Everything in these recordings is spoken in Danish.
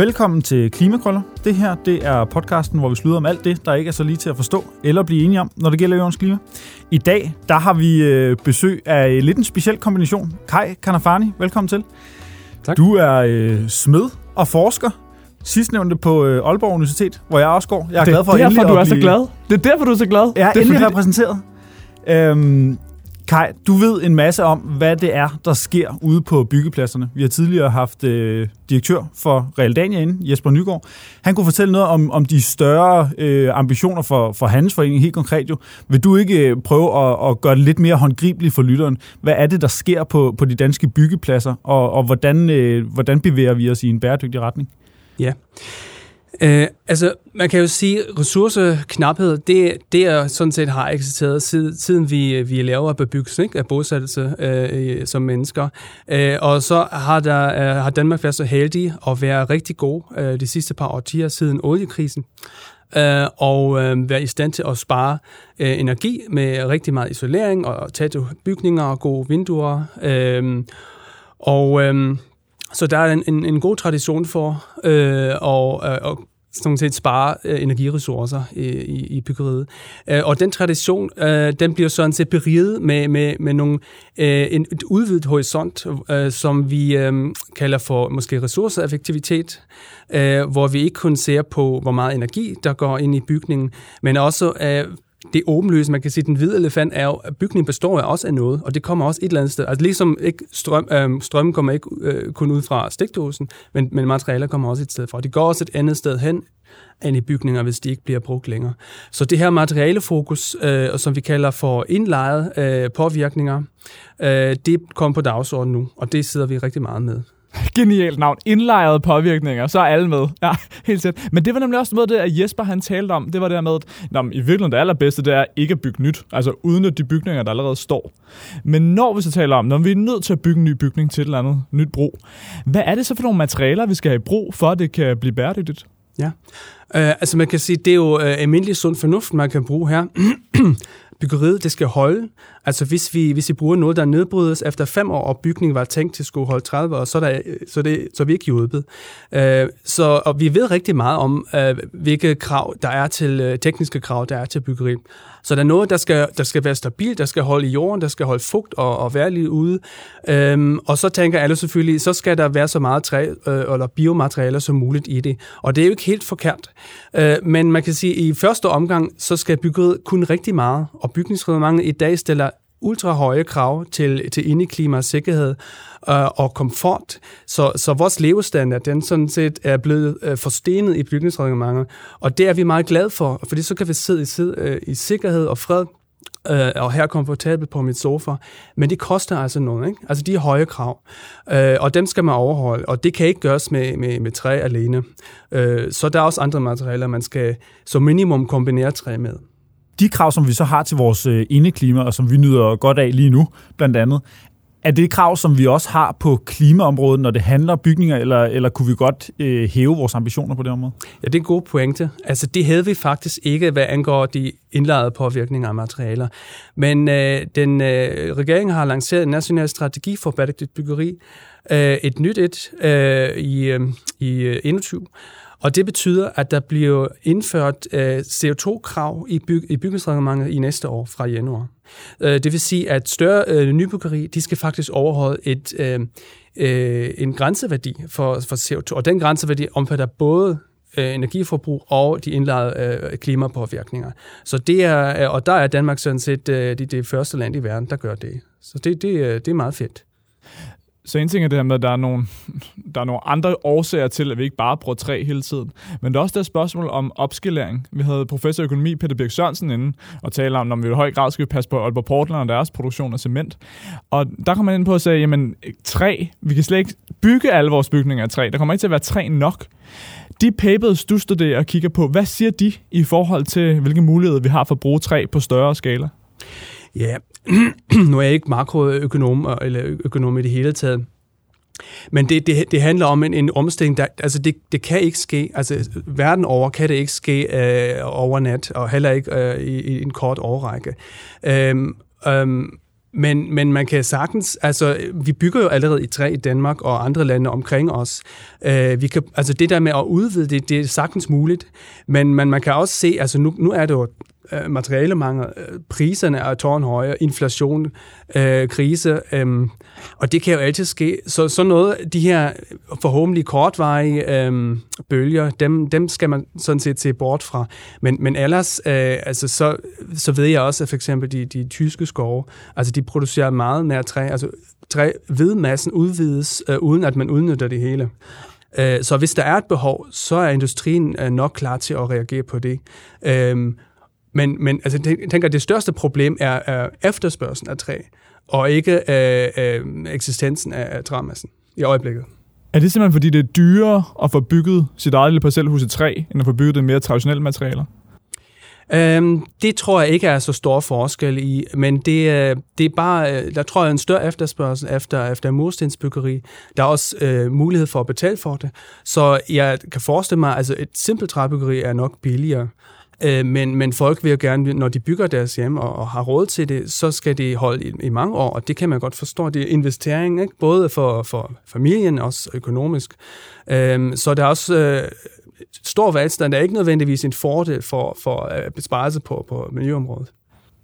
Velkommen til Klimakrøller. Det her det er podcasten, hvor vi slutter om alt det, der ikke er så lige til at forstå eller blive enige om, når det gælder jordens klima. I dag der har vi øh, besøg af lidt en speciel kombination. Kai Kanafani, velkommen til. Tak. Du er øh, smed og forsker. Sidstnævnte på øh, Aalborg Universitet, hvor jeg også går. Jeg er det glad for er derfor, endelig du at er så blive- glad. Det er derfor, du er så glad. Jeg er det er endelig fordi, repræsenteret. Øhm, Kai, du ved en masse om, hvad det er, der sker ude på byggepladserne. Vi har tidligere haft øh, direktør for Realdania inde, Jesper Nygaard. Han kunne fortælle noget om, om de større øh, ambitioner for, for hans forening, helt konkret jo. Vil du ikke øh, prøve at, at gøre det lidt mere håndgribeligt for lytteren? Hvad er det, der sker på, på de danske byggepladser, og, og hvordan, øh, hvordan bevæger vi os i en bæredygtig retning? Ja. Øh, altså, man kan jo sige, at ressourceknaphed, det, det er sådan set har eksisteret siden, siden vi, vi laver bebyggelse ikke, af bosættelse øh, som mennesker. Øh, og så har, der, øh, har Danmark været så heldig at være rigtig god øh, de sidste par årtier siden oliekrisen. Øh, og øh, være i stand til at spare øh, energi med rigtig meget isolering og tætte bygninger og gode vinduer. Øh, og øh, så der er en, en, en god tradition for øh, og, øh, at, at sådan set spare øh, energiressourcer i, i, i byggeriet. Øh, og den tradition, øh, den bliver sådan set beriget med, med, med nogle, øh, en, et udvidet horisont, øh, som vi øh, kalder for måske ressourceeffektivitet, øh, hvor vi ikke kun ser på, hvor meget energi, der går ind i bygningen, men også øh, det åbenløse, man kan sige, den hvide elefant er jo, at bygningen består jo også af noget, og det kommer også et eller andet sted. Altså ligesom ikke strøm, øh, strømmen kommer ikke øh, kun ud fra stikdosen, men, men materialer kommer også et sted fra. Det går også et andet sted hen end i bygninger, hvis de ikke bliver brugt længere. Så det her materialefokus, øh, som vi kalder for indlejet øh, påvirkninger, øh, det kommer på dagsordenen nu, og det sidder vi rigtig meget med. Genialt navn. Indlejrede påvirkninger, så er alle med. Ja, helt sikkert. Men det var nemlig også noget af det, at Jesper han talte om. Det var det her med, at nå, i virkeligheden det allerbedste, det er ikke at bygge nyt. Altså uden de bygninger, der allerede står. Men når vi så taler om, når vi er nødt til at bygge en ny bygning til et eller andet nyt brug, hvad er det så for nogle materialer, vi skal have i brug, for at det kan blive bæredygtigt? Ja, øh, altså man kan sige, det er jo øh, almindelig sund fornuft, man kan bruge her. Byggeriet, det skal holde. Altså hvis vi, hvis vi bruger noget, der nedbrydes efter fem år, og bygningen var tænkt til at skulle holde 30 år, så er, der, så det, så er vi ikke hjulpet. Øh, så, og vi ved rigtig meget om, øh, hvilke krav der er til, øh, tekniske krav, der er til byggeri. Så der er noget, der skal, der skal være stabilt, der skal holde i jorden, der skal holde fugt og, og være lige ude. Øhm, og så tænker alle selvfølgelig, så skal der være så meget træ øh, eller biomaterialer som muligt i det. Og det er jo ikke helt forkert. Øh, men man kan sige, at i første omgang, så skal byggeriet kun rigtig meget. Og bygningsreglementet i dag stiller ultra høje krav til, til indeklima og sikkerhed øh, og komfort. Så, så vores levestandard, den sådan set er blevet øh, forstenet i bygningsreglementet. Og det er vi meget glade for, fordi så kan vi sidde i, sid, øh, i sikkerhed og fred øh, og her komfortabelt på mit sofa. Men det koster altså noget, ikke? Altså de er høje krav, øh, og dem skal man overholde, og det kan ikke gøres med, med, med træ alene. Øh, så der er også andre materialer, man skal som minimum kombinere træ med. De krav, som vi så har til vores øh, indeklima, og som vi nyder godt af lige nu, blandt andet, er det krav, som vi også har på klimaområdet, når det handler om bygninger, eller, eller kunne vi godt øh, hæve vores ambitioner på det område? Ja, det er en god pointe. Altså, det havde vi faktisk ikke, hvad angår de indlejrede påvirkninger af materialer. Men øh, den øh, regeringen har lanceret en national strategi for bæredygtigt byggeri, øh, et nyt et øh, i, øh, i øh, 21, og det betyder, at der bliver indført øh, CO2-krav i, byg, i bygningsreglementet i næste år fra januar. Øh, det vil sige, at større øh, nybyggeri, de skal faktisk overholde et, øh, øh, en grænseværdi for, for CO2, og den grænseværdi omfatter både øh, energiforbrug og de indlejrede øh, klimapåvirkninger. Så det er, øh, og der er Danmark sådan set øh, det, det første land i verden, der gør det. Så det, det, øh, det er meget fedt. Så en ting er det her med, at der er, nogle, der er nogle andre årsager til, at vi ikke bare bruger træ hele tiden. Men der er også det spørgsmål om opskalering. Vi havde professor i økonomi Peter Birk Sørensen inde og tale om, om vi i høj grad skal passe på Aalborg Portland og deres produktion af cement. Og der kom man ind på at sige, jamen træ, vi kan slet ikke bygge alle vores bygninger af træ. Der kommer ikke til at være træ nok. De papers, du studerer og kigger på, hvad siger de i forhold til, hvilke muligheder vi har for at bruge træ på større skala? Ja, nu er jeg ikke makroøkonom eller økonom i det hele taget. Men det, det, det handler om en, en omstilling, der, altså det, det kan ikke ske, altså verden over kan det ikke ske øh, over nat, og heller ikke øh, i, i en kort årrække. Øhm, øhm, men, men man kan sagtens, altså vi bygger jo allerede i træ i Danmark og andre lande omkring os. Øh, vi kan, altså det der med at udvide det, det er sagtens muligt, men, man, man kan også se, altså nu, nu er det jo øh, materialemangel, øh, priserne er tårnhøje, inflation, øh, krise, øh, og det kan jo altid ske. Så så noget, de her forhåbentlig kortvarige øh, bølger, dem, dem skal man sådan set se bort fra. Men, men ellers, øh, altså så, så ved jeg også, at for eksempel de, de tyske skove, altså de producerer meget nær træ, altså træ, massen udvides, øh, uden at man udnytter det hele. Øh, så hvis der er et behov, så er industrien øh, nok klar til at reagere på det. Øhm, Øh, men, men altså, jeg tænker, at det største problem er, er efterspørgselen af træ, og ikke øh, øh, eksistensen af træmassen i øjeblikket. Er det simpelthen, fordi det er dyrere at få bygget sit eget lille parcelhus i træ, end at få bygget det mere traditionelle materialer? Øhm, det tror jeg ikke er så stor forskel i, men det, det er bare, øh, der tror jeg en større efterspørgsel efter, efter murstensbyggeri. Der er også øh, mulighed for at betale for det. Så jeg kan forestille mig, at altså et simpelt træbyggeri er nok billigere. Øh, men, men folk vil jo gerne, når de bygger deres hjem og, og har råd til det, så skal det holde i, i mange år, og det kan man godt forstå. Det er investering, ikke? både for, for familien og også økonomisk. Øh, så der er også øh, stor velstand. Der er ikke nødvendigvis en fordel for, for øh, besparelse på, på miljøområdet.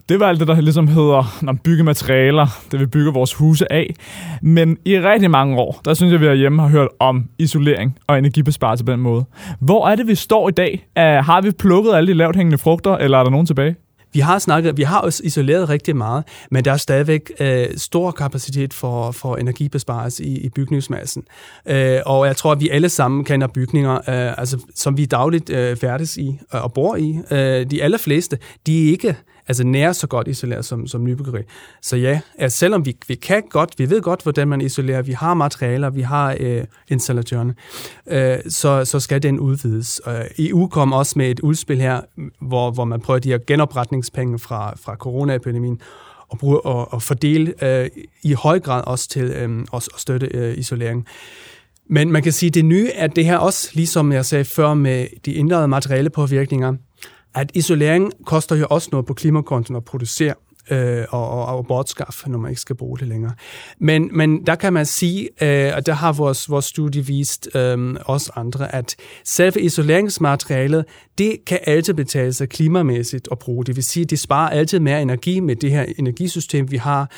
Det var alt det, der ligesom hedder når byggematerialer, det vi bygger vores huse af. Men i rigtig mange år, der synes jeg, vi herhjemme har hørt om isolering og energibesparelse på den måde. Hvor er det, vi står i dag? Har vi plukket alle de lavt hængende frugter, eller er der nogen tilbage? Vi har snakket, vi har også isoleret rigtig meget, men der er stadigvæk øh, stor kapacitet for, for energibesparelse i, i bygningsmassen. Øh, og jeg tror, at vi alle sammen kender bygninger, øh, altså, som vi dagligt øh, færdes i øh, og bor i. Øh, de allerfleste, de er ikke altså nær så godt isoleret som, som nybyggeri. Så ja, altså selvom vi, vi kan godt, vi ved godt, hvordan man isolerer, vi har materialer, vi har øh, installatørerne, øh, så, så skal den udvides. Øh, EU kom også med et udspil her, hvor, hvor man prøver de her genopretningspenge fra, fra coronaepidemien, og, bruge, og, og fordele øh, i høj grad også til øh, også at støtte øh, isolering. Men man kan sige, at det nye er det her også, ligesom jeg sagde før med de indre materielle påvirkninger, at isolering koster jo også noget på klimakonten at producere øh, og, og, og bortskaffe, når man ikke skal bruge det længere. Men, men der kan man sige, øh, og der har vores, vores studie vist øh, os andre, at selve isoleringsmaterialet, det kan altid betale sig klimamæssigt at bruge. Det vil sige, at det sparer altid mere energi med det her energisystem, vi har,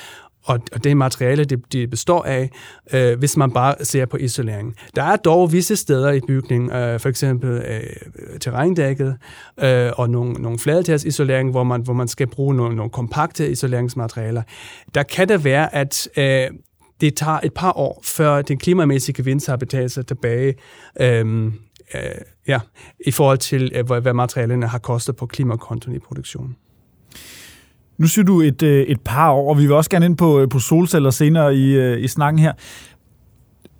og, og det materiale, det, det består af, øh, hvis man bare ser på isolering. Der er dog visse steder i bygningen, øh, for eksempel øh, terrændækket øh, og nogle, nogle fladetagsisolering, hvor man, hvor man skal bruge nogle, nogle kompakte isoleringsmaterialer. Der kan det være, at øh, det tager et par år, før den klimamæssige gevinst har betalt sig tilbage. Øh, øh, ja, i forhold til, øh, hvad materialerne har kostet på klimakontoen i produktionen. Nu siger du et, øh, et par år, og vi vil også gerne ind på, øh, på solceller senere i, øh, i snakken her.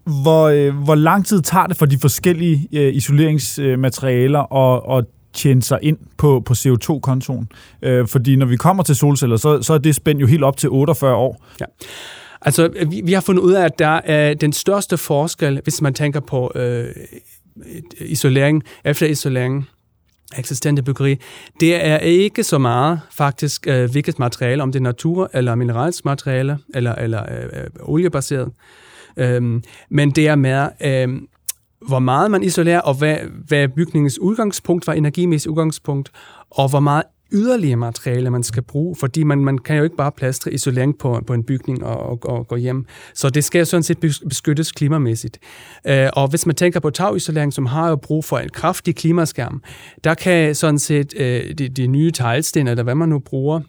Hvor, hvor lang tid tager det for de forskellige isoleringsmaterialer at, at tjene sig ind på, på CO2-kontoen? Fordi når vi kommer til solceller, så, så er det spændt jo helt op til 48 år. Ja. Altså, vi, vi har fundet ud af, at der er den største forskel, hvis man tænker på øh, isolering, efter isolering, eksistente byggeri, det er ikke så meget faktisk øh, hvilket materiale, om det er natur- eller mineralsmateriale, eller, eller øh, oliebaseret. Øhm, men det er mere, øh, hvor meget man isolerer, og hvad, hvad bygningens udgangspunkt var, energimæssigt udgangspunkt, og hvor meget yderligere materiale, man skal bruge, fordi man, man kan jo ikke bare plastre isolering på, på en bygning og, og, og gå hjem. Så det skal sådan set beskyttes klimamæssigt. Øh, og hvis man tænker på tagisolering, som har jo brug for en kraftig klimaskærm, der kan sådan set øh, de, de nye teglsten, eller hvad man nu bruger,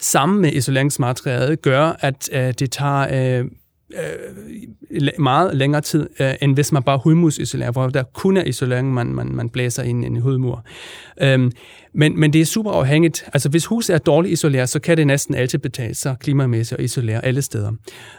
sammen med isoleringsmaterialet, gøre, at øh, det tager... Øh, øh, meget længere tid, øh, end hvis man bare hudmusisolerer, hvor der kun er isolering, man, man, man blæser ind i en hudmur. Øhm, men, men det er super afhængigt. Altså hvis huset er dårligt isoleret, så kan det næsten altid betale sig klimamæssigt at isolere alle steder.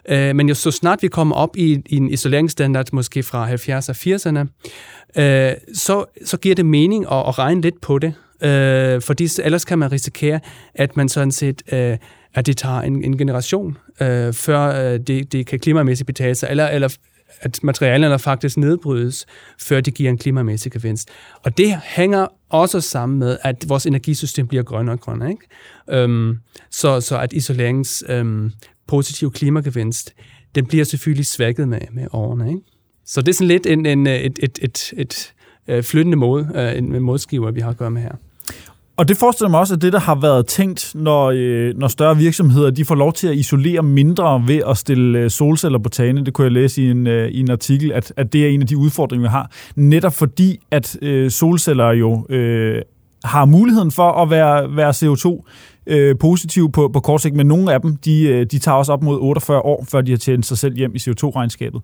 Øh, men jo så snart vi kommer op i, i en isoleringsstandard, måske fra 70'erne og 80'erne, øh, så, så giver det mening at, at regne lidt på det. Øh, fordi ellers kan man risikere, at man sådan set, øh, at det tager en, en generation, øh, før øh, det, det kan klimamæssigt betale sig, eller, eller at materialerne faktisk nedbrydes, før det giver en klimamæssig gevinst. Og det hænger også sammen med, at vores energisystem bliver grønnere og grønnere. Ikke? Øhm, så, så at isolerings... Øhm, positive klimagevinst, den bliver selvfølgelig svækket med, med årene. Ikke? Så det er sådan lidt en, en, et, et, et, et, et flyttende måde, øh, en modskiver, vi har at gøre med her. Og det forestiller mig også, at det, der har været tænkt, når, øh, når større virksomheder de får lov til at isolere mindre ved at stille øh, solceller på tagene, det kunne jeg læse i en, øh, i en artikel, at, at det er en af de udfordringer, vi har. Netop fordi, at øh, solceller jo øh, har muligheden for at være, være CO2 øh, på, på kort sigt, men nogle af dem, de, øh, de tager også op mod 48 år, før de har tjent sig selv hjem i CO2-regnskabet.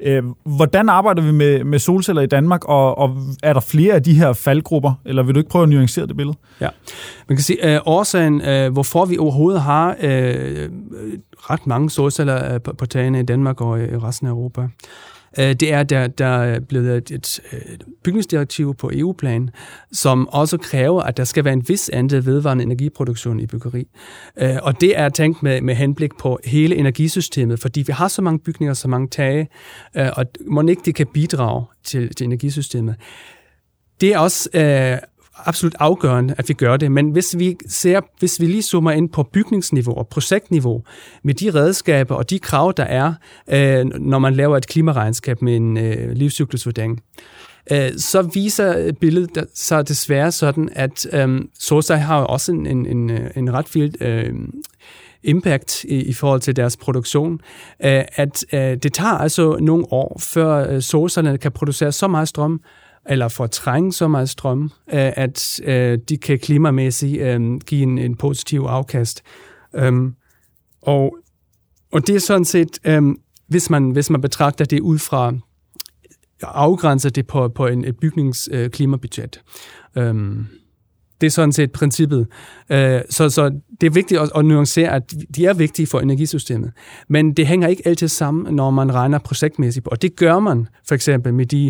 Øh, hvordan arbejder vi med, med solceller i Danmark, og, og er der flere af de her faldgrupper, eller vil du ikke prøve at nuancere det billede? Ja, man kan sige, øh, årsagen, øh, hvorfor vi overhovedet har øh, ret mange solceller øh, på, på tagene i Danmark og øh, i resten af Europa, Øh, det er, der, der er blevet et, et øh, bygningsdirektiv på EU-plan, som også kræver, at der skal være en vis andel vedvarende energiproduktion i byggeri. Øh, og det er tænkt med, med henblik på hele energisystemet, fordi vi har så mange bygninger, så mange tage, og må ikke det kan bidrage til, til energisystemet. Det er også absolut afgørende, at vi gør det. Men hvis vi, ser, hvis vi lige zoomer ind på bygningsniveau og projektniveau, med de redskaber og de krav, der er, øh, når man laver et klimaregnskab med en øh, livscyklusvurdering, øh, så viser billedet sig desværre sådan, at øh, Solsej har også en, en, en, øh, en ret vild øh, impact i, i forhold til deres produktion, øh, at øh, det tager altså nogle år, før øh, solcellerne kan producere så meget strøm, eller fortrænge så meget strøm, øh, at øh, de kan klimamæssigt øh, give en, en positiv afkast. Øhm, og, og det er sådan set, øhm, hvis, man, hvis man betragter det ud fra afgrænser det på, på en, et bygningsklimabudget. Øhm, det er sådan set princippet. Øh, så, så det er vigtigt at, at nuancere, at de er vigtige for energisystemet. Men det hænger ikke altid sammen, når man regner projektmæssigt på. Og det gør man for eksempel med, de,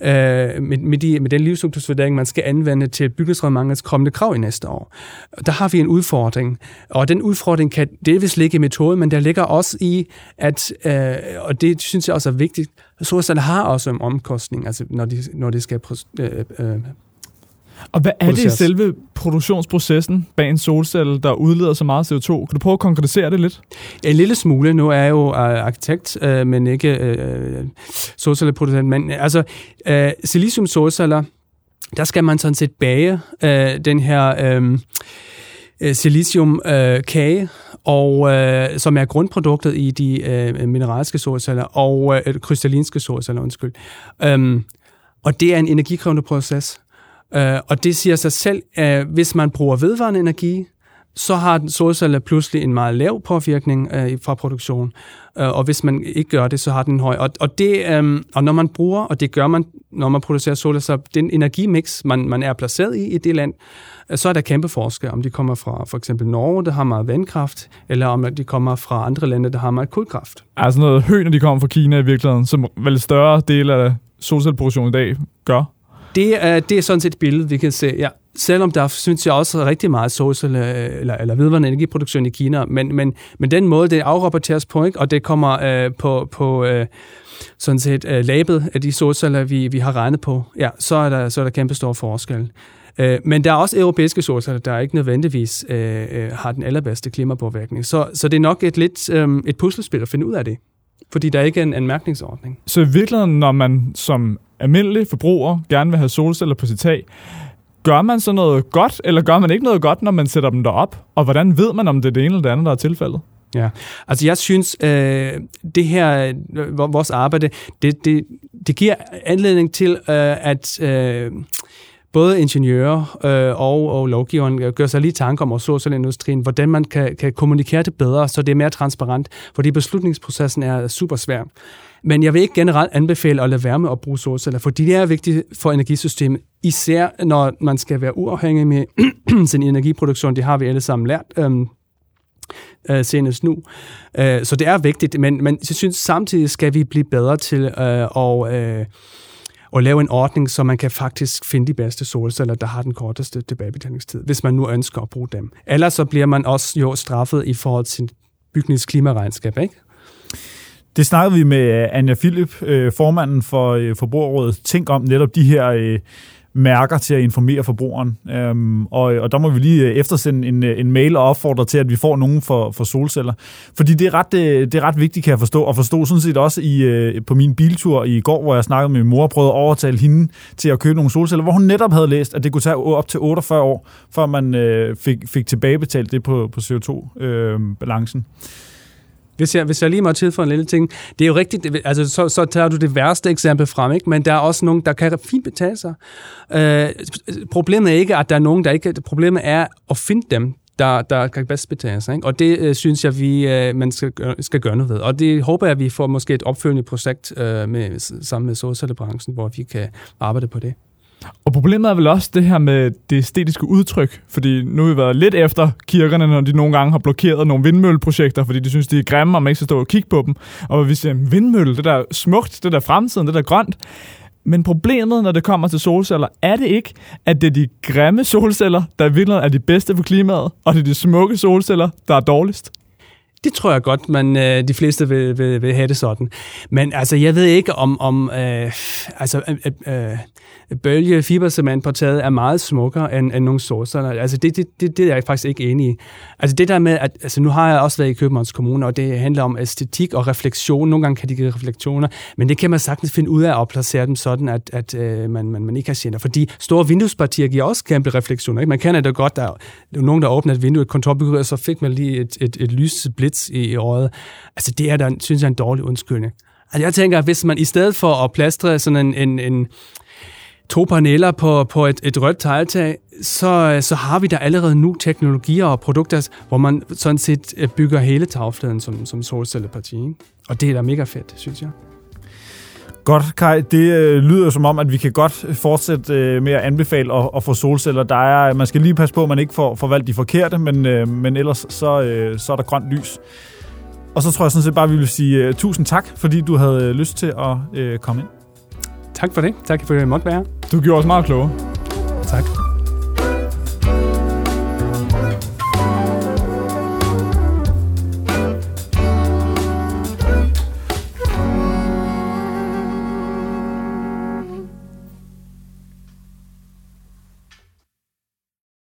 øh, med, med, de, med den livsstruktursvurdering, man skal anvende til bygningsreglementets kommende krav i næste år. Der har vi en udfordring. Og den udfordring kan delvis ligge i metode, men der ligger også i, at, øh, og det synes jeg også er vigtigt, så har også en omkostning, altså når de, når de skal øh, øh, og hvad er det i selve produktionsprocessen bag en solcelle, der udleder så meget CO2? Kan du prøve at konkretisere det lidt? En lille smule. Nu er jeg jo uh, arkitekt, uh, men ikke uh, solcelleproducent. Men altså, uh, silicium solceller, der skal man sådan set bage uh, den her um, silicium-kage, uh, og uh, som er grundproduktet i de uh, mineralske solceller og uh, krystallinske solceller, undskyld. Um, og det er en energikrævende proces. Øh, og det siger sig selv, at hvis man bruger vedvarende energi, så har solceller pludselig en meget lav påvirkning øh, fra produktion. Øh, og hvis man ikke gør det, så har den en høj. Og, og, det, øh, og når man bruger, og det gør man, når man producerer solceller, så den energimix, man, man er placeret i i det land, øh, så er der kæmpe forskel, om de kommer fra for eksempel Norge, der har meget vandkraft, eller om de kommer fra andre lande, der har meget kulkraft. Altså noget høj, når de kommer fra Kina i virkeligheden, som vel større del af solcelleproduktionen i dag gør? Det er, det er sådan set et billede, vi kan se. Ja. Selvom der synes jeg også rigtig meget social eller, eller vedvarende energiproduktion i Kina, men, men, men den måde, det afrapporteres på, ikke? og det kommer øh, på, på øh, sådan set øh, labet af de solceller, vi, vi har regnet på, ja, så er der, så er der kæmpe stor forskel. Øh, men der er også europæiske solceller, der ikke nødvendigvis øh, øh har den allerbedste klimapåvirkning. Så, så det er nok et lidt øh, et puslespil at finde ud af det fordi der er ikke en, en mærkningsordning. Så i virkeligheden, når man som almindelig forbruger gerne vil have solceller på sit tag, gør man så noget godt, eller gør man ikke noget godt, når man sætter dem derop? Og hvordan ved man, om det er det ene eller det andet, der er tilfældet? Ja, altså jeg synes, øh, det her, øh, vores arbejde, det, det, det giver anledning til, øh, at øh, både ingeniører øh, og, og lovgiveren gør sig lige tanker om solcelleindustrien, hvordan man kan, kan kommunikere det bedre, så det er mere transparent, fordi beslutningsprocessen er super svær. Men jeg vil ikke generelt anbefale at lade være med at bruge solceller, fordi det er vigtigt for energisystemet, især når man skal være uafhængig med sin energiproduktion. Det har vi alle sammen lært. Øhm, øh, senest nu. Øh, så det er vigtigt, men, men jeg synes samtidig skal vi blive bedre til øh, at, øh, og lave en ordning, så man kan faktisk finde de bedste solceller, der har den korteste tilbagebetalingstid, hvis man nu ønsker at bruge dem. Ellers så bliver man også jo straffet i forhold til bygningens klimaregnskab, ikke? Det snakkede vi med øh, Anja Philip, øh, formanden for øh, Forbrugerrådet, Tænk om netop de her mærker til at informere forbrugeren. Øhm, og, og der må vi lige øh, eftersende en, øh, en mail og opfordre til, at vi får nogen for, for solceller. Fordi det er, ret, øh, det er ret vigtigt, kan jeg forstå, og forstå sådan set også i, på min biltur i går, hvor jeg snakkede med min mor og prøvede at overtale hende til at købe nogle solceller, hvor hun netop havde læst, at det kunne tage op til 48 år, før man øh, fik, fik tilbagebetalt det på, på CO2-balancen. Øh, hvis jeg, hvis jeg lige må tilføje en lille ting, det er jo rigtigt, altså så, så tager du det værste eksempel frem, ikke? men der er også nogen, der kan fint betale sig. Øh, problemet er ikke, at der er nogen, der ikke... Problemet er at finde dem, der, der kan bedst betale sig. Ikke? Og det øh, synes jeg, vi øh, man skal, skal gøre noget ved. Og det håber jeg, at vi får måske et opfølgende projekt øh, med, sammen med solcellebranchen, hvor vi kan arbejde på det. Og problemet er vel også det her med det æstetiske udtryk, fordi nu har vi været lidt efter kirkerne, når de nogle gange har blokeret nogle vindmølleprojekter, fordi de synes, de er grimme, og man ikke skal stå og kigge på dem. Og vi siger, vindmølle, det der smukt, det der fremtiden, det der grønt. Men problemet, når det kommer til solceller, er det ikke, at det er de grimme solceller, der i er de bedste for klimaet, og det er de smukke solceller, der er dårligst? Det tror jeg godt, man øh, de fleste vil, vil, vil have det sådan. Men altså, jeg ved ikke om, om øh, altså, øh, øh, bølge fibercementportaget er meget smukkere end, end nogle solceller. Altså, det, det, det, det er jeg faktisk ikke enig i. Altså, det der med, at altså, nu har jeg også været i Københavns Kommune, og det handler om æstetik og refleksion. Nogle gange kan de give refleksioner, men det kan man sagtens finde ud af at placere dem sådan, at, at øh, man, man, man ikke har gener. Fordi store vinduespartier giver også kæmpe refleksioner. Ikke? Man kender det godt, der er nogen, der åbner et vindue i et kontorbygge, og så fik man lige et, et, et lys blitz i, i øjet. Altså, det er der, synes jeg, en dårlig undskyldning. Altså, jeg tænker, at hvis man i stedet for at plastre sådan en, en, en to paneler på, på et, et rødt tegltag, så, så har vi der allerede nu teknologier og produkter, hvor man sådan set øh, bygger hele tagfladen som, som solcelleparti. Ikke? Og det er da mega fedt, synes jeg. Godt, Kai. Det øh, lyder som om, at vi kan godt fortsætte øh, med at anbefale at, at få solceller. Der er, man skal lige passe på, at man ikke får, får valgt de forkerte, men, øh, men ellers så, øh, så er der grønt lys. Og så tror jeg sådan set bare, at vi vil sige uh, tusind tak, fordi du havde lyst til at uh, komme ind. Tak for det. Tak for, at jeg måtte være du gjorde os meget klogere. Tak.